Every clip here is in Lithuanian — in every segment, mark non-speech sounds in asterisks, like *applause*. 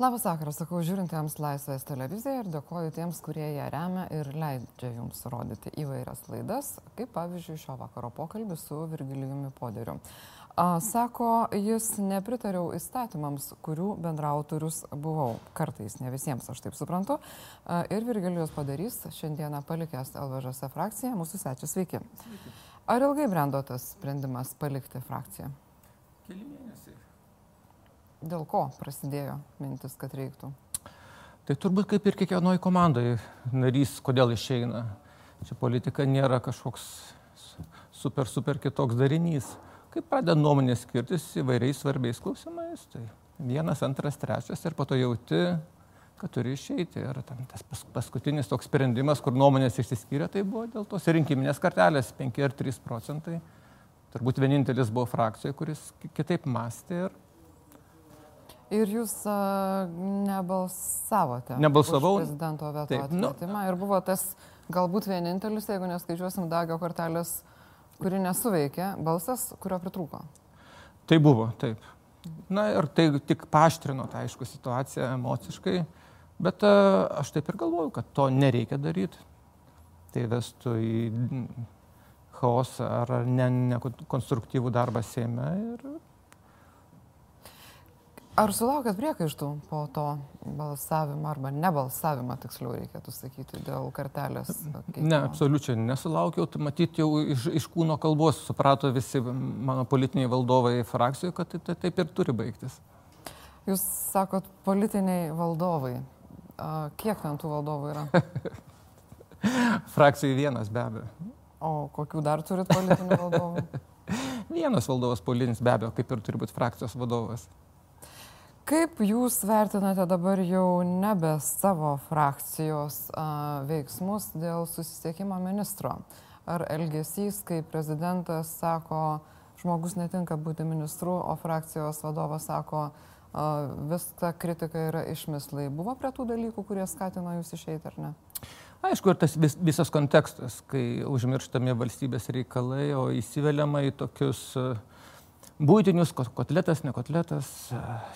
Labas vakaras, sakau žiūrintiems Laisvės televiziją ir dėkoju tiems, kurie ją remia ir leidžia jums rodyti įvairias laidas, kaip pavyzdžiui šio vakaro pokalbį su Virgilijumi Poderiu. Sako, jis nepritariau įstatymams, kurių bendrautorius buvau. Kartais, ne visiems, aš taip suprantu. Ir Virgilijus padarys šiandieną palikęs LVŽS frakciją. Mūsų svečias, sveiki. sveiki. Ar ilgai brendo tas sprendimas palikti frakciją? Keli mėnesiai. Dėl ko prasidėjo mintis, kad reiktų? Tai turbūt kaip ir kiekvienoje komandoje narys, kodėl išeina. Čia politika nėra kažkoks super, super kitoks darinys. Kaip pradeda nuomonės skirtis įvairiais svarbiais klausimais, tai vienas, antras, trečias ir po to jauti, kad turi išeiti. Ir tas pas, paskutinis toks sprendimas, kur nuomonės išsiskyrė, tai buvo dėl tos rinkiminės kartelės 5 ar 3 procentai. Turbūt vienintelis buvo frakcijoje, kuris kitaip mąstė ir Ir jūs uh, nebalsavote. Nebalsavau. Prezidento veto Taip, atmetimą. Nu. Ir buvo tas galbūt vienintelis, jeigu neskaičiuosim dagio kortelės, kuri nesuveikė, balsas, kurio pritrūko. Tai buvo, taip. Na ir tai tik paaštrino, tai aišku, situaciją emociškai. Bet uh, aš taip ir galvoju, kad to nereikia daryti. Tai vestų į chaosą ar nekonstruktyvų ne darbą Seime ir Ar sulaukėt priekaištų po to balsavimo arba nebalsavimo, tiksliau reikėtų sakyti, dėl kartelės? Keitimo? Ne, absoliučiai nesulaukiau. Tai matyti jau iš, iš kūno kalbos suprato visi mano politiniai valdovai frakcijų, kad tai, tai taip ir turi baigtis. Jūs sakot politiniai valdovai. Kiek ten tų valdovų yra? *laughs* Frakcijai vienas be abejo. O kokių dar turit politinių valdovų? *laughs* vienas valdovas politinis be abejo, kaip ir turi būti frakcijos vadovas. Kaip jūs vertinate dabar jau nebe savo frakcijos a, veiksmus dėl susisiekimo ministro? Ar elgesys, kai prezidentas sako, žmogus netinka būti ministru, o frakcijos vadovas sako, a, visa kritika yra išmislai. Buvo prie tų dalykų, kurie skatino jūs išeiti ar ne? Aišku, ir tas vis, visas kontekstas, kai užmirštami valstybės reikalai, o įsiveliama į tokius uh, būtinius, kotletas, ne kotletas,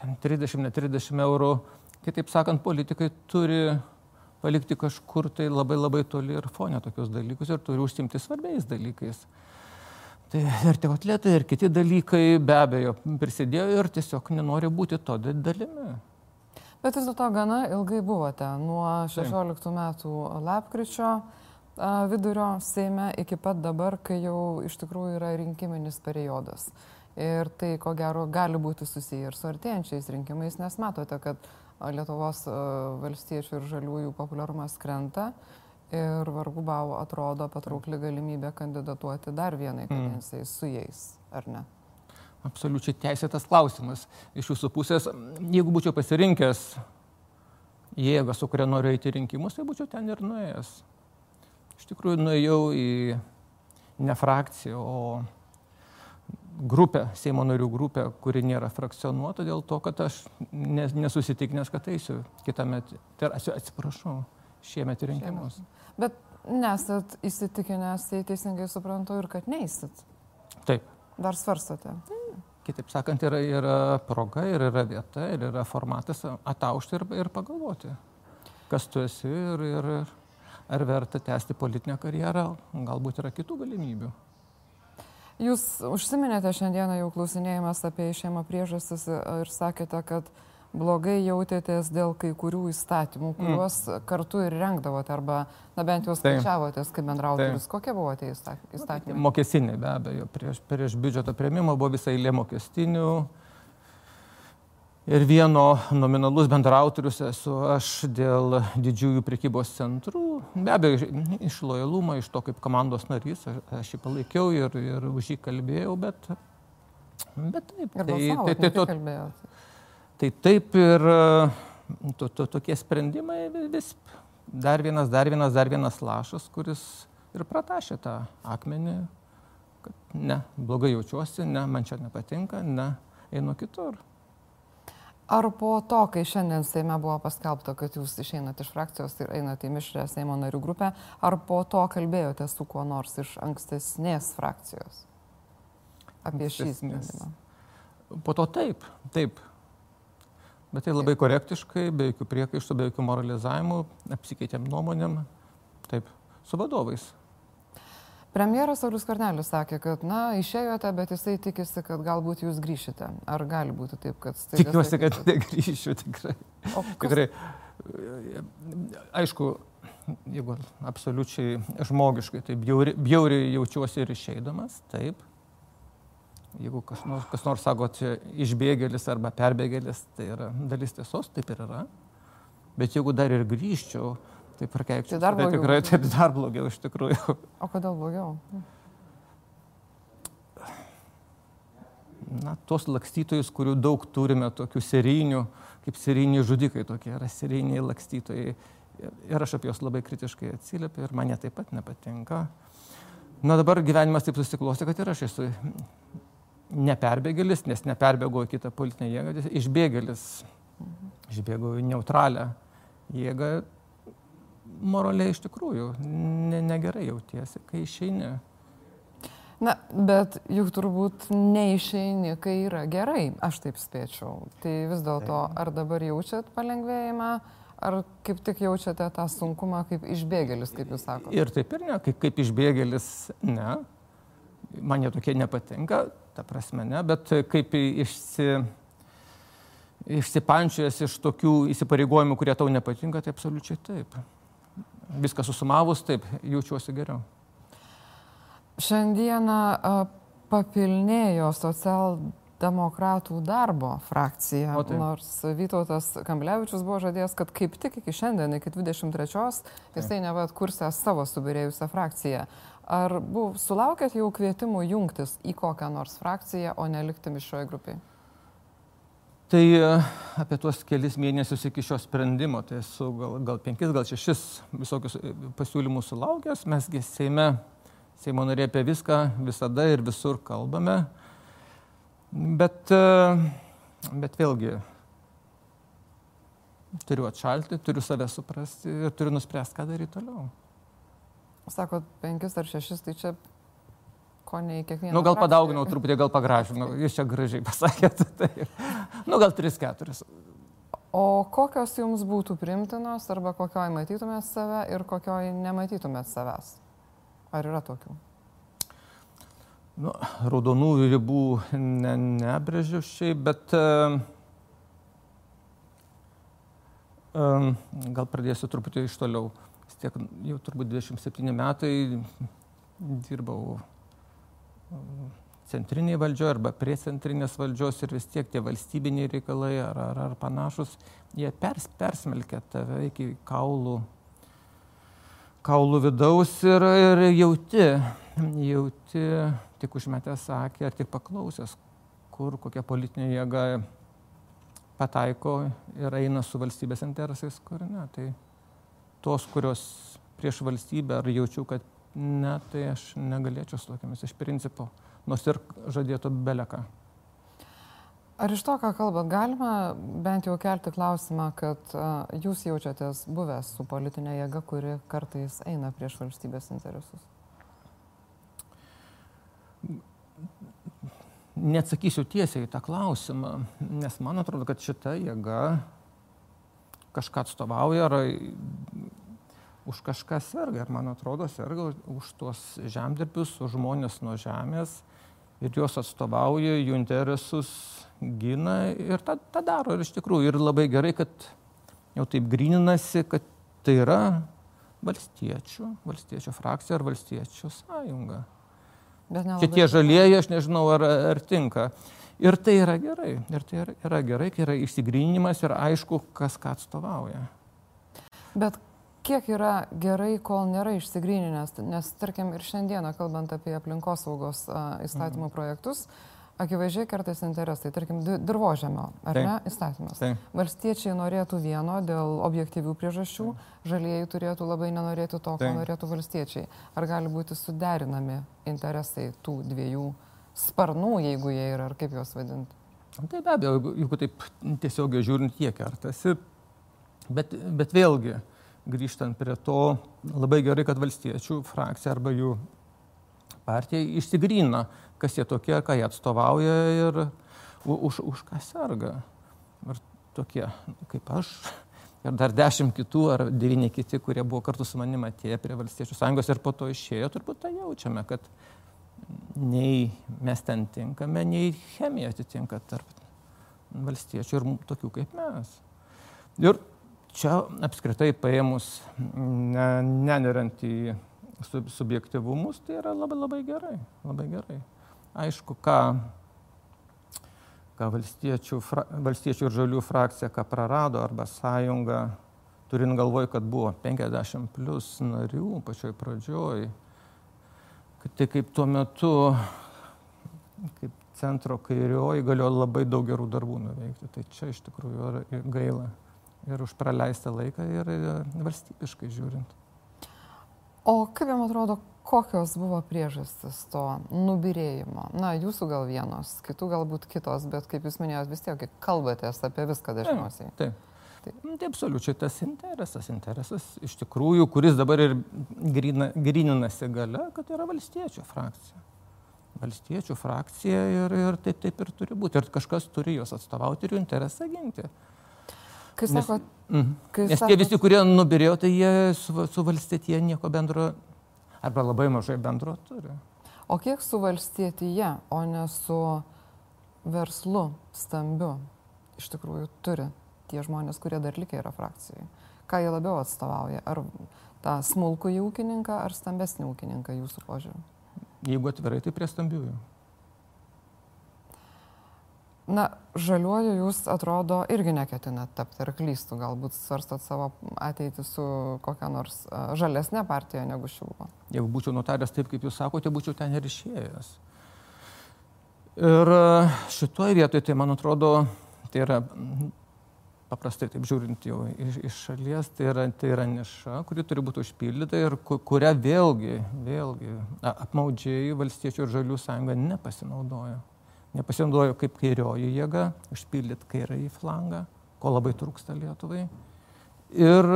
ten 30, ne 30 eurų. Kitaip sakant, politikai turi palikti kažkur tai labai labai toli ir fonę tokius dalykus ir turi užsimti svarbiais dalykais. Tai ir tie atletai, ir kiti dalykai be abejo prisidėjo ir tiesiog nenori būti to dalimi. Bet vis dėlto gana ilgai buvote, nuo 16 Taip. metų lapkričio vidurio Seime iki pat dabar, kai jau iš tikrųjų yra rinkiminis periodas. Ir tai, ko gero, gali būti susiję ir su artėjančiais rinkimais, nes matote, kad Lietuvos valstiečių ir žaliųjų populiarumas krenta ir vargu bau atrodo patraukli galimybė kandidatuoti dar vienai mm. kadencijai mm. su jais, ar ne? Absoliučiai teisėtas klausimas iš jūsų pusės. Jeigu būčiau pasirinkęs jėgą, su kuria noriu eiti rinkimus, tai būčiau ten ir nuėjęs. Iš tikrųjų, nuėjau į ne frakciją, o grupę, Seimo narių grupę, kuri nėra frakcionuota dėl to, kad aš nesusitikinęs, kad eisiu kitą metą. Tai atsiprašau, šiemet rinkimus. Bet nesat įsitikinęs, tai teisingai suprantu, ir kad neįsit. Taip. Dar svarstote. Kitaip sakant, yra, yra proga ir yra vieta ir yra formatas ataušti ir, ir pagalvoti, kas tu esi ir, ir ar verta tęsti politinę karjerą, galbūt yra kitų galimybių. Jūs užsiminėte šiandieną jau klausinėjimas apie išėjimo priežastis ir sakėte, kad blogai jautėtės dėl kai kurių įstatymų, mm. kuriuos mm. kartu ir rengdavote, arba, na bent jau skaičiavotės kaip bendrautoris. Kokie buvo tie įstatymai? Mokestiniai be abejo. Prieš, prieš biudžeto prieimimą buvo visai lė mokestinių Ir vieno nominalus bendrautorius esu aš dėl didžiųjų prekybos centrų. Be abejo, iš lojalumo, iš to kaip komandos narys, aš, jį palaikiau ir, ir už jį kalbėjau, bet, bet taip. Ir tai, tai, tai, to, tai taip ir to, to, tokie sprendimai vis dar vienas, dar vienas, dar vienas lašas, kuris ir pratašė tą akmenį, kad ne, blogai jaučiuosi, ne, man čia nepatinka, ne, einu kitur. Ar po to, kai šiandien Seime buvo paskelbta, kad jūs išeinate iš frakcijos ir einate į mišrę Seimo narių grupę, ar po to kalbėjote su kuo nors iš ankstesnės frakcijos apie šį sprendimą? Po to taip, taip. Bet tai labai korektiškai, be jokių priekaištų, be jokių moralizavimų, apsikeitėm nuomonėm, taip, su vadovais. Premjeras Saulis Karnelis sakė, kad, na, išėjote, bet jisai tikisi, kad galbūt jūs grįšite. Ar gali būti taip, kad... Tikiuosi, kad negrįšiu tikrai. O kas... tikrai. Aišku, jeigu absoliučiai žmogiškai, tai bjauri, bjauriai jaučiuosi ir išeidamas, taip. Jeigu kas nors, kas nors sako, čia išbėgėlis arba perbėgėlis, tai yra dalis tiesos, taip ir yra. Bet jeigu dar ir grįžčiau, tai prakeikčiau. Tai dar blogiau. Tai tikrai taip dar blogiau iš tikrųjų. O kodėl blogiau? Na, tos lakstytojus, kurių daug turime, tokių serijinių, kaip serijiniai žudikai tokie, yra serijiniai lakstytojai. Ir aš apie juos labai kritiškai atsiliepiu ir man jie taip pat nepatinka. Na dabar gyvenimas taip susiklosti, kad ir aš esu neperbėgėlis, nes neperbėgau į kitą politinę jėgą, išbėgėlis, išbėgau į neutralią jėgą moraliai iš tikrųjų ne, negerai jautiesi, kai išeini. Na, bet juk turbūt neišeini, kai yra gerai, aš taip spėčiau. Tai vis dėlto, ar dabar jaučiat palengvėjimą, ar kaip tik jaučiate tą sunkumą kaip išbėgėlis, kaip jūs sakote? Ir taip ir ne, kaip, kaip išbėgėlis, ne. Man jie tokie nepatinka, ta prasme ne, bet kaip išsi, išsipančiojęs iš tokių įsipareigojimų, kurie tau nepatinka, tai absoliučiai taip viską susumavus, taip, jaučiuosi geriau. Šiandieną papilnėjo socialdemokratų darbo frakcija, o tai. nors Vytautas Kamblevičius buvo žadėjęs, kad kaip tik iki šiandien, iki 23-os, jisai neva atkursė savo subirėjusią frakciją. Ar buvo, sulaukėt jau kvietimų jungtis į kokią nors frakciją, o nelikti mišroje grupėje? Tai e, apie tuos kelis mėnesius iki šio sprendimo, tai esu gal, gal penkis, gal šešis visokius e, pasiūlymus sulaukęs, mesgi Seime, Seimo norė apie viską visada ir visur kalbame, bet, e, bet vėlgi turiu atšalti, turiu save suprasti ir turiu nuspręsti, ką daryti toliau. Sakot, penkis ar šešis, tai čia ko ne į kiekvieną. Nu, gal padauginau truputį, gal pagražinau, jūs čia gražiai pasakėte. *laughs* Tai, nu, gal 3-4. O kokios jums būtų primtinos, arba kokioj matytumėt save ir kokioj nematytumėt savęs? Ar yra tokių? Nu, raudonų ribų ne, nebrėžiu šiaip, bet um, gal pradėsiu truputį iš toliau. Vis tiek jau turbūt 27 metai dirbau centriniai valdžioje arba prie centrinės valdžios ir vis tiek tie valstybiniai reikalai ar, ar, ar panašus, jie pers, persmelkia tave iki kaulų, kaulų vidaus ir, ir jauti, jauti tik užmetęs akį ar tik paklausęs, kur kokia politinė jėga pataiko ir eina su valstybės interesais, kur ne. Tai tos, kurios prieš valstybę ar jaučiu, kad Ne, tai aš negalėčiau su tokiamis iš principo, nors ir žadėtų beleką. Ar iš to, ką kalbat, galima bent jau kelti klausimą, kad uh, jūs jaučiatės buvęs su politinė jėga, kuri kartais eina prieš valstybės interesus? Neatsakysiu tiesiai į tą klausimą, nes man atrodo, kad šita jėga kažką atstovauja ar už kažką serga ir man atrodo serga už tuos žemdirbius, už žmonės nuo žemės ir juos atstovauja, jų interesus gina ir tą, tą daro ir iš tikrųjų ir labai gerai, kad jau taip grininasi, kad tai yra valstiečių, valstiečių frakcija ar valstiečių sąjunga. Čia tie žalieji, aš nežinau, ar, ar tinka. Ir tai yra gerai. Ir tai yra, yra gerai, kai yra išsigrinimas ir aišku, kas ką atstovauja. Bet kiek yra gerai, kol nėra išsigryninęs, nes tarkim ir šiandieną, kalbant apie aplinkosaugos įstatymų mhm. projektus, akivaizdžiai kartais interesai, tarkim, dirbožėmio, ar Taip. ne, įstatymas. Taip. Valstiečiai norėtų vieno dėl objektyvių priežasčių, žalieji turėtų labai nenorėti to, ko Taip. norėtų valstiečiai. Ar gali būti suderinami interesai tų dviejų sparnų, jeigu jie yra, ar kaip juos vadinti? Tai be abejo, jeigu taip tiesiogiai žiūrint, jie kertasi. Bet, bet vėlgi, uh, grįžtant prie to, labai gerai, kad valstiečių frakcija arba jų partija išsigrina, kas jie tokie, ką jie atstovauja ir už, už ką serga. Ir tokie kaip aš ir dar dešimt kitų ar devyni kiti, kurie buvo kartu su manimi atėję prie valstiečių sąjungos ir po to išėjo, turbūt tą jaučiame, kad nei mes ten tinkame, nei chemija atitinka tarp valstiečių ir tokių kaip mes. Ir čia apskritai paėmus, neneriant į subjektivumus, tai yra labai labai gerai, labai gerai. Aišku, ką ką valstiečių, fra, valstiečių ir žalių frakcija, ką prarado arba sąjunga, turint galvoj, kad buvo 50 plus narių pačioj pradžioj, tai kaip tuo metu, kaip centro kairioji galėjo labai daug gerų darbų nuveikti. Tai čia iš tikrųjų gaila ir už praleistą laiką ir valstybiškai žiūrint. O kaip jums atrodo, kokios buvo priežastis to nubirėjimo? Na, jūsų gal vienos, kitų galbūt kitos, bet kaip jūs minėjote, vis tiek kalbatės apie viską dažniausiai. Taip. taip. Tai, tai absoliučiai tas interesas, interesas iš tikrųjų, kuris dabar ir grina, grininasi gale, kad yra valstiečių frakcija. Valstiečių frakcija ir, ir taip, taip ir turi būti. Ir kažkas turi juos atstovauti ir jų interesą ginti. Kai sakot, kai nes sakot, tie visi, kurie nubirėjo, tai jie su, su valstietyje nieko bendro arba labai mažai bendro turi. O kiek su valstietyje, o ne su verslu stambiu iš tikrųjų turi tie žmonės, kurie dar likę yra frakcijai? Ką jie labiau atstovauja? Ar tą smulkų ūkininką, ar stambesnį ūkininką jūsų požiūriu? Jeigu atvirai, tai prie stambiųjų. Na, žaliuoju jūs atrodo irgi neketinat tapti ar klystų, galbūt svarstot savo ateitį su kokia nors žalesnė partija negu šilvo. Jeigu būčiau nutaręs taip, kaip jūs sakote, būčiau ten ir išėjęs. Ir šitoje vietoje, tai man atrodo, tai yra paprastai taip žiūrint jau iš, iš šalies, tai yra, tai yra niša, kuri turi būti užpildyta ir kurią vėlgi, vėlgi apmaudžiai valstiečių ir žalių sąjunga nepasinaudojo nepasinaudojo kaip kairioji jėga, užpildyti kairąjį flangą, ko labai trūksta Lietuvai. Ir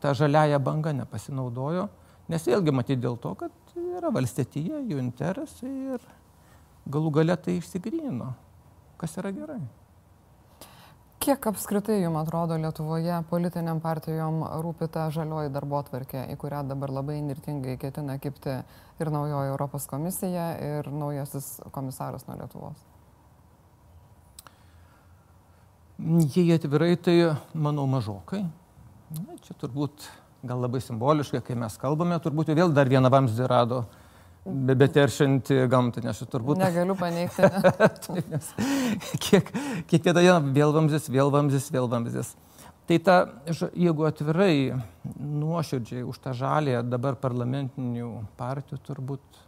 ta žaliaja banga nepasinaudojo, nes vėlgi matyti dėl to, kad yra valstietyje, jų interesai ir galų gale tai išsigrynino, kas yra gerai. Kiek apskritai jums atrodo Lietuvoje politiniam partijom rūpi ta žalioji darbo atvarkė, į kurią dabar labai nirtingai ketina kipti ir naujoji Europos komisija, ir naujasis komisaras nuo Lietuvos? Jei atvirai, tai manau mažokai. Na, čia turbūt gal labai simboliškai, kai mes kalbame, turbūt vėl dar vieną vamzdį rado be, beteršianti gamtą, nes turbūt... Negaliu paneigti. *laughs* Nes kiek, kiekvieną dieną vėl vamzdis, vėl vamzdis, vėl vamzdis. Tai ta, jeigu atvirai, nuoširdžiai už tą žalę dabar parlamentinių partijų turbūt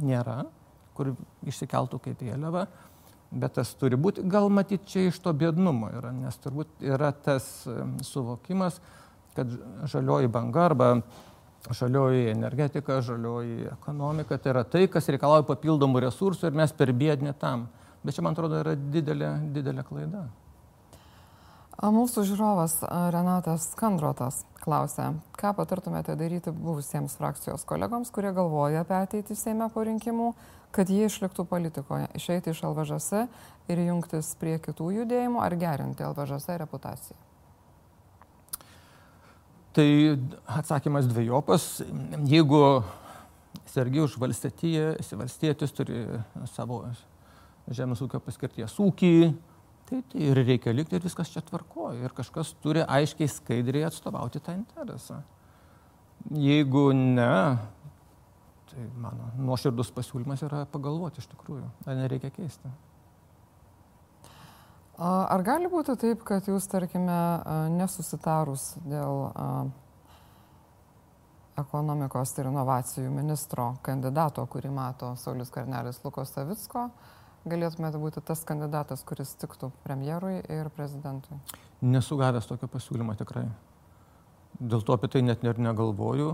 nėra, kur išsikeltų kaip vėliava, bet tas turi būti, gal matyti čia iš to bėdnumo yra, nes turbūt yra tas suvokimas, kad žalioji banga arba žalioji energetika, žalioji ekonomika, tai yra tai, kas reikalauja papildomų resursų ir mes per biednį tam. Bet čia, man atrodo, yra didelė, didelė klaida. Mūsų žiūrovas Renatas Kandrotas klausė, ką patartumėte daryti buvusiems frakcijos kolegoms, kurie galvoja apie ateitį Seime po rinkimų, kad jie išliktų politikoje, išeiti iš LVŽS ir jungtis prie kitų judėjimų ar gerinti LVŽS reputaciją. Tai atsakymas dviejopas. Jeigu sergi už valstietiją, esi valstietis, turi savo žemės ūkio paskirties ūkį, tai, tai ir reikia likti ir viskas čia tvarkoja. Ir kažkas turi aiškiai skaidriai atstovauti tą interesą. Jeigu ne, tai mano nuoširdus pasiūlymas yra pagalvoti iš tikrųjų, ar nereikia keisti. Ar gali būti taip, kad jūs, tarkime, nesusitarus dėl ekonomikos ir inovacijų ministro kandidato, kurį mato Saulis Karnelis Lukos Savicko, galėtumėte būti tas kandidatas, kuris tiktų premjerui ir prezidentui? Nesugavęs tokio pasiūlymo tikrai. Dėl to apie tai net ir negalvoju.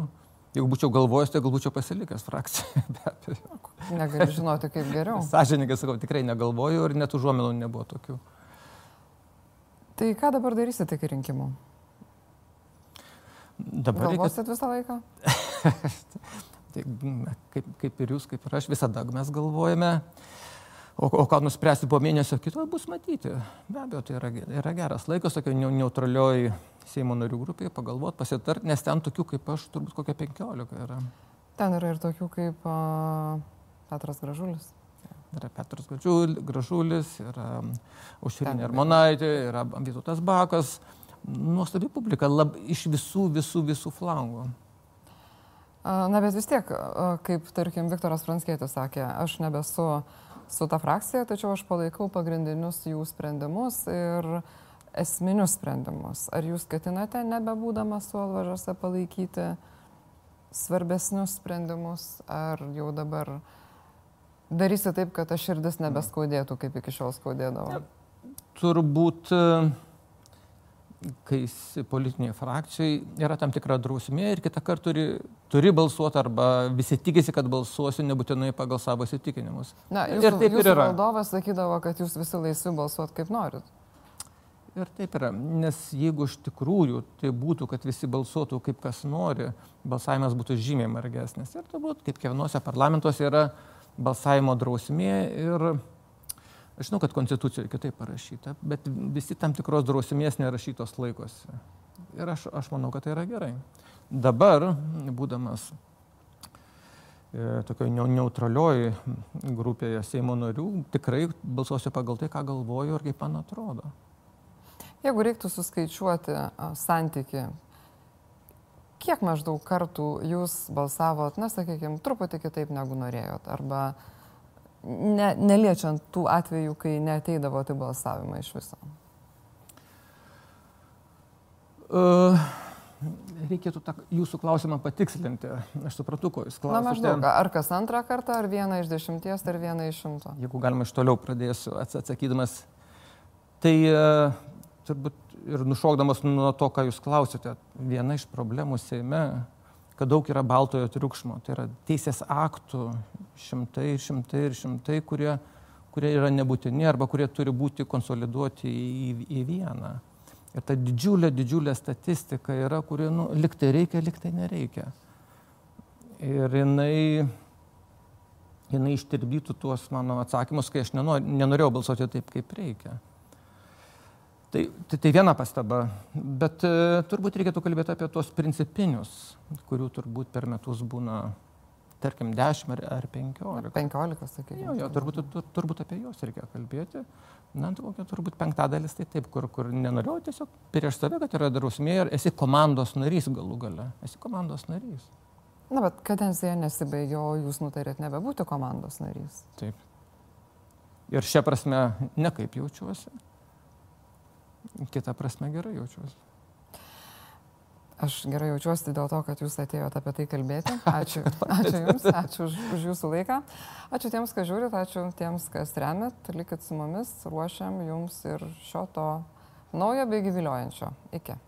Jeigu būčiau galvojęs, tai gal būčiau pasilikęs frakciją. *laughs* Negaliu žinoti, kaip geriau. Sąžininkai sakau, tikrai negalvoju ir net užuomenų nebuvo tokių. Tai ką dabar darysite iki rinkimų? Dabar Galvosit reikia... visą laiką? *laughs* tai, kaip, kaip ir jūs, kaip ir aš, visada mes galvojame. O, o ką nuspręsti po mėnesio kito bus matyti. Be abejo, tai yra, yra geras laikas tokio neutralioji Seimo narių grupėje pagalvoti, pasitarti, nes ten tokių kaip aš turbūt kokia 15 yra. Ten yra ir tokių kaip uh, Petras Gražulis. Yra Petras Gražulis, yra Aušrinė Armonaitė, yra Vytautas Bakas. Nuostabi publika lab, iš visų, visų, visų flangų. Na, bet vis tiek, kaip, tarkim, Viktoras Franskėtis sakė, aš nebesu su ta frakcija, tačiau aš palaikau pagrindinius jų sprendimus ir esminius sprendimus. Ar jūs ketinate, nebebūdamas suolvažose, palaikyti svarbesnius sprendimus, ar jau dabar darysi taip, kad aš širdis nebeskaudėtų, kaip iki šiol skaudėdavo? Turbūt kai esi politinėje frakcijoje, yra tam tikra drausmė ir kitą kartą turi, turi balsuoti arba visi tikisi, kad balsuosiu nebūtinai pagal savo įsitikinimus. Na, jūsų, ir taip ir yra. Valdovas sakydavo, kad jūs visi laisvi balsuoti kaip norit. Ir taip yra, nes jeigu iš tikrųjų tai būtų, kad visi balsuotų kaip kas nori, balsavimas būtų žymiai margesnis. Ir turbūt kaip kiekvienose parlamentuose yra balsavimo drausmė ir Aš žinau, kad konstitucijoje kitaip parašyta, bet visi tam tikros drausmės nerašytos laikosi. Ir aš, aš manau, kad tai yra gerai. Dabar, būdamas e, tokioje neutralioji grupėje Seimo narių, tikrai balsuosiu pagal tai, ką galvoju ir kaip man atrodo. Jeigu reiktų suskaičiuoti santyki, kiek maždaug kartų jūs balsavot, na, sakykime, truputį kitaip negu norėjot, arba ne, neliečiant tų atvejų, kai neteidavo tai balsavimą iš viso? Uh, reikėtų tą jūsų klausimą patikslinti. Aš supratau, ko jūs klausite. Na, maždaug, ar kas antrą kartą, ar vieną iš dešimties, ar vieną iš šimto? Jeigu galima iš toliau pradėsiu atsakydamas. Tai uh, turbūt ir nušokdamas nuo to, ką jūs klausėte, viena iš problemų Seime kad daug yra baltojo triukšmo. Tai yra teisės aktų šimtai, šimtai ir šimtai, kurie, kurie yra nebūtini arba kurie turi būti konsoliduoti į, į vieną. Ir ta didžiulė, didžiulė statistika yra, kuri, nu, liktai reikia, liktai nereikia. Ir jinai, jinai ištirbytų tuos mano atsakymus, kai aš nenor, nenorėjau balsuoti taip, kaip reikia. Tai, tai, tai viena pastaba, bet e, turbūt reikėtų kalbėti apie tuos principinius, kurių turbūt per metus būna, tarkim, 10 ar, ar 15. 15, sakykime. Jo, jo, turbūt, tur, turbūt apie juos reikia kalbėti. Na, tai kokia turbūt penktadalis tai taip, kur, kur nenorėjau tiesiog prieš save, kad yra drausmė ir esi komandos narys galų gale. Esi komandos narys. Na, bet kadencija nesibaigė, o jūs nutarėt nebebūti komandos narys. Taip. Ir šią prasme nekaip jaučiuosi kita prasme gerai jaučiuosi. Aš gerai jaučiuosi dėl to, kad jūs atėjote apie tai kalbėti. *laughs* Ačiū, ačiū Jums, ačiū už, už Jūsų laiką. Ačiū tiems, kas žiūrit, ačiū tiems, kas remit. Likit su mumis, ruošiam Jums ir šio to naujo bei gyviliojančio. Iki.